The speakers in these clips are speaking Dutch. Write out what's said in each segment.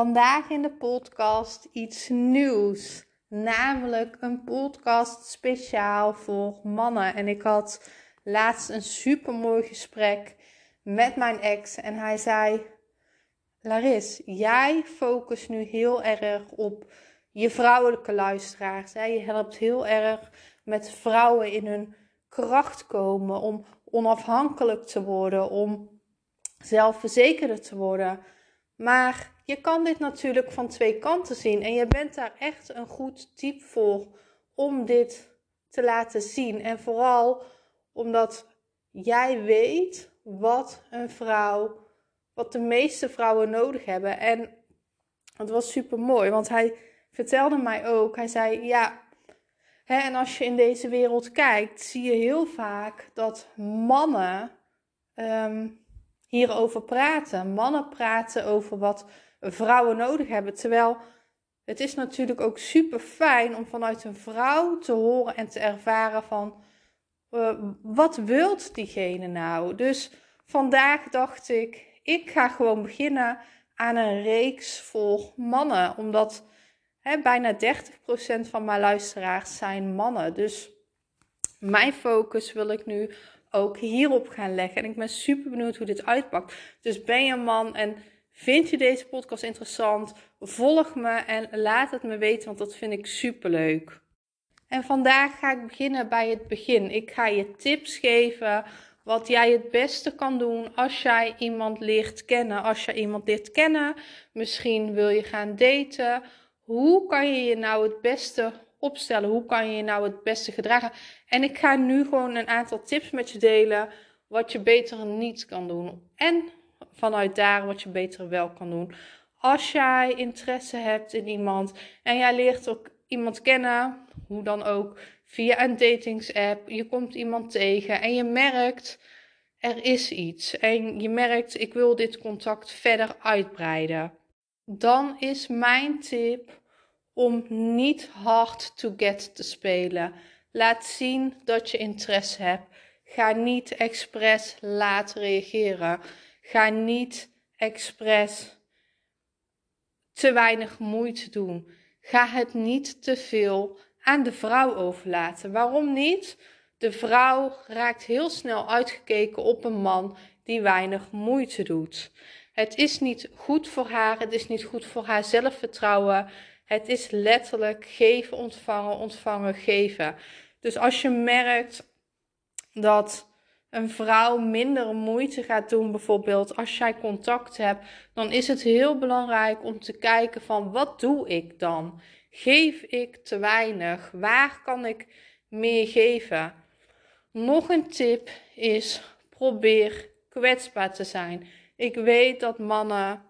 Vandaag in de podcast iets nieuws. Namelijk een podcast speciaal voor mannen. En ik had laatst een super mooi gesprek met mijn ex. En hij zei: Laris, jij focust nu heel erg op je vrouwelijke luisteraars. Hè? Je helpt heel erg met vrouwen in hun kracht komen. Om onafhankelijk te worden. Om zelfverzekerder te worden. Maar je kan dit natuurlijk van twee kanten zien. En je bent daar echt een goed type voor om dit te laten zien. En vooral omdat jij weet wat een vrouw, wat de meeste vrouwen nodig hebben. En het was super mooi, want hij vertelde mij ook, hij zei ja. En als je in deze wereld kijkt, zie je heel vaak dat mannen ehm, hierover praten. Mannen praten over wat vrouwen nodig hebben. Terwijl het is natuurlijk ook super fijn om vanuit een vrouw te horen en te ervaren van uh, wat wilt diegene nou? Dus vandaag dacht ik, ik ga gewoon beginnen aan een reeks voor mannen. Omdat hè, bijna 30% van mijn luisteraars zijn mannen. Dus mijn focus wil ik nu ook hierop gaan leggen. En ik ben super benieuwd hoe dit uitpakt. Dus ben je een man en vind je deze podcast interessant? Volg me en laat het me weten, want dat vind ik super leuk. En vandaag ga ik beginnen bij het begin. Ik ga je tips geven wat jij het beste kan doen als jij iemand leert kennen. Als je iemand leert kennen, misschien wil je gaan daten. Hoe kan je je nou het beste opstellen? Hoe kan je je nou het beste gedragen? En ik ga nu gewoon een aantal tips met je delen wat je beter niet kan doen. En vanuit daar wat je beter wel kan doen. Als jij interesse hebt in iemand en jij leert ook iemand kennen, hoe dan ook, via een datingsapp, je komt iemand tegen en je merkt er is iets en je merkt ik wil dit contact verder uitbreiden. Dan is mijn tip om niet hard to get te spelen. Laat zien dat je interesse hebt. Ga niet expres laat reageren. Ga niet expres te weinig moeite doen. Ga het niet te veel aan de vrouw overlaten. Waarom niet? De vrouw raakt heel snel uitgekeken op een man die weinig moeite doet. Het is niet goed voor haar, het is niet goed voor haar zelfvertrouwen. Het is letterlijk geven, ontvangen, ontvangen, geven. Dus als je merkt dat een vrouw minder moeite gaat doen, bijvoorbeeld als jij contact hebt, dan is het heel belangrijk om te kijken van wat doe ik dan? Geef ik te weinig? Waar kan ik meer geven? Nog een tip is probeer kwetsbaar te zijn. Ik weet dat mannen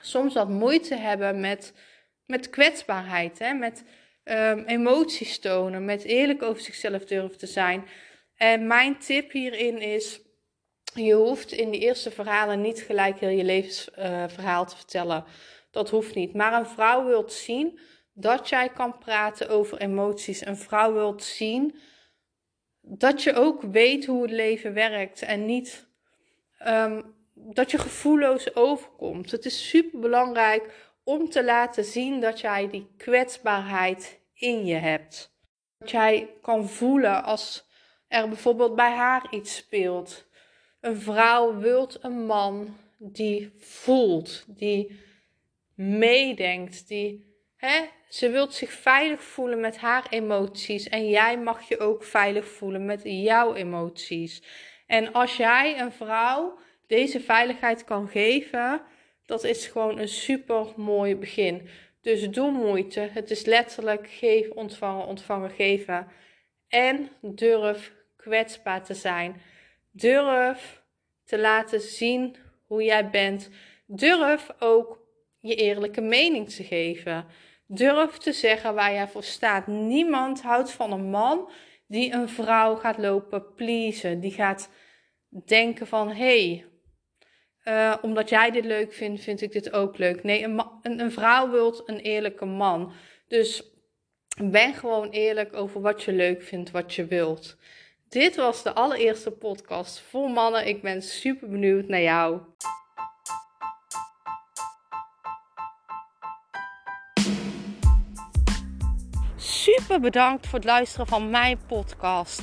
soms wat moeite hebben met met kwetsbaarheid, hè? met um, emoties tonen, met eerlijk over zichzelf durven te zijn. En mijn tip hierin is: je hoeft in de eerste verhalen niet gelijk heel je levensverhaal te vertellen. Dat hoeft niet. Maar een vrouw wilt zien dat jij kan praten over emoties. Een vrouw wilt zien dat je ook weet hoe het leven werkt en niet um, dat je gevoelloos overkomt. Het is super belangrijk om te laten zien dat jij die kwetsbaarheid in je hebt. Dat jij kan voelen als er bijvoorbeeld bij haar iets speelt. Een vrouw wilt een man die voelt, die meedenkt, die hè, ze wilt zich veilig voelen met haar emoties en jij mag je ook veilig voelen met jouw emoties. En als jij een vrouw deze veiligheid kan geven, dat is gewoon een super mooi begin. Dus doe moeite. Het is letterlijk geven, ontvangen, ontvangen, geven. En durf kwetsbaar te zijn. Durf te laten zien hoe jij bent. Durf ook je eerlijke mening te geven. Durf te zeggen waar jij voor staat. Niemand houdt van een man die een vrouw gaat lopen pleasen. Die gaat denken van, hé, hey, uh, omdat jij dit leuk vindt, vind ik dit ook leuk. Nee, een, een, een vrouw wilt een eerlijke man. Dus ben gewoon eerlijk over wat je leuk vindt, wat je wilt. Dit was de allereerste podcast voor mannen. Ik ben super benieuwd naar jou. Super bedankt voor het luisteren van mijn podcast.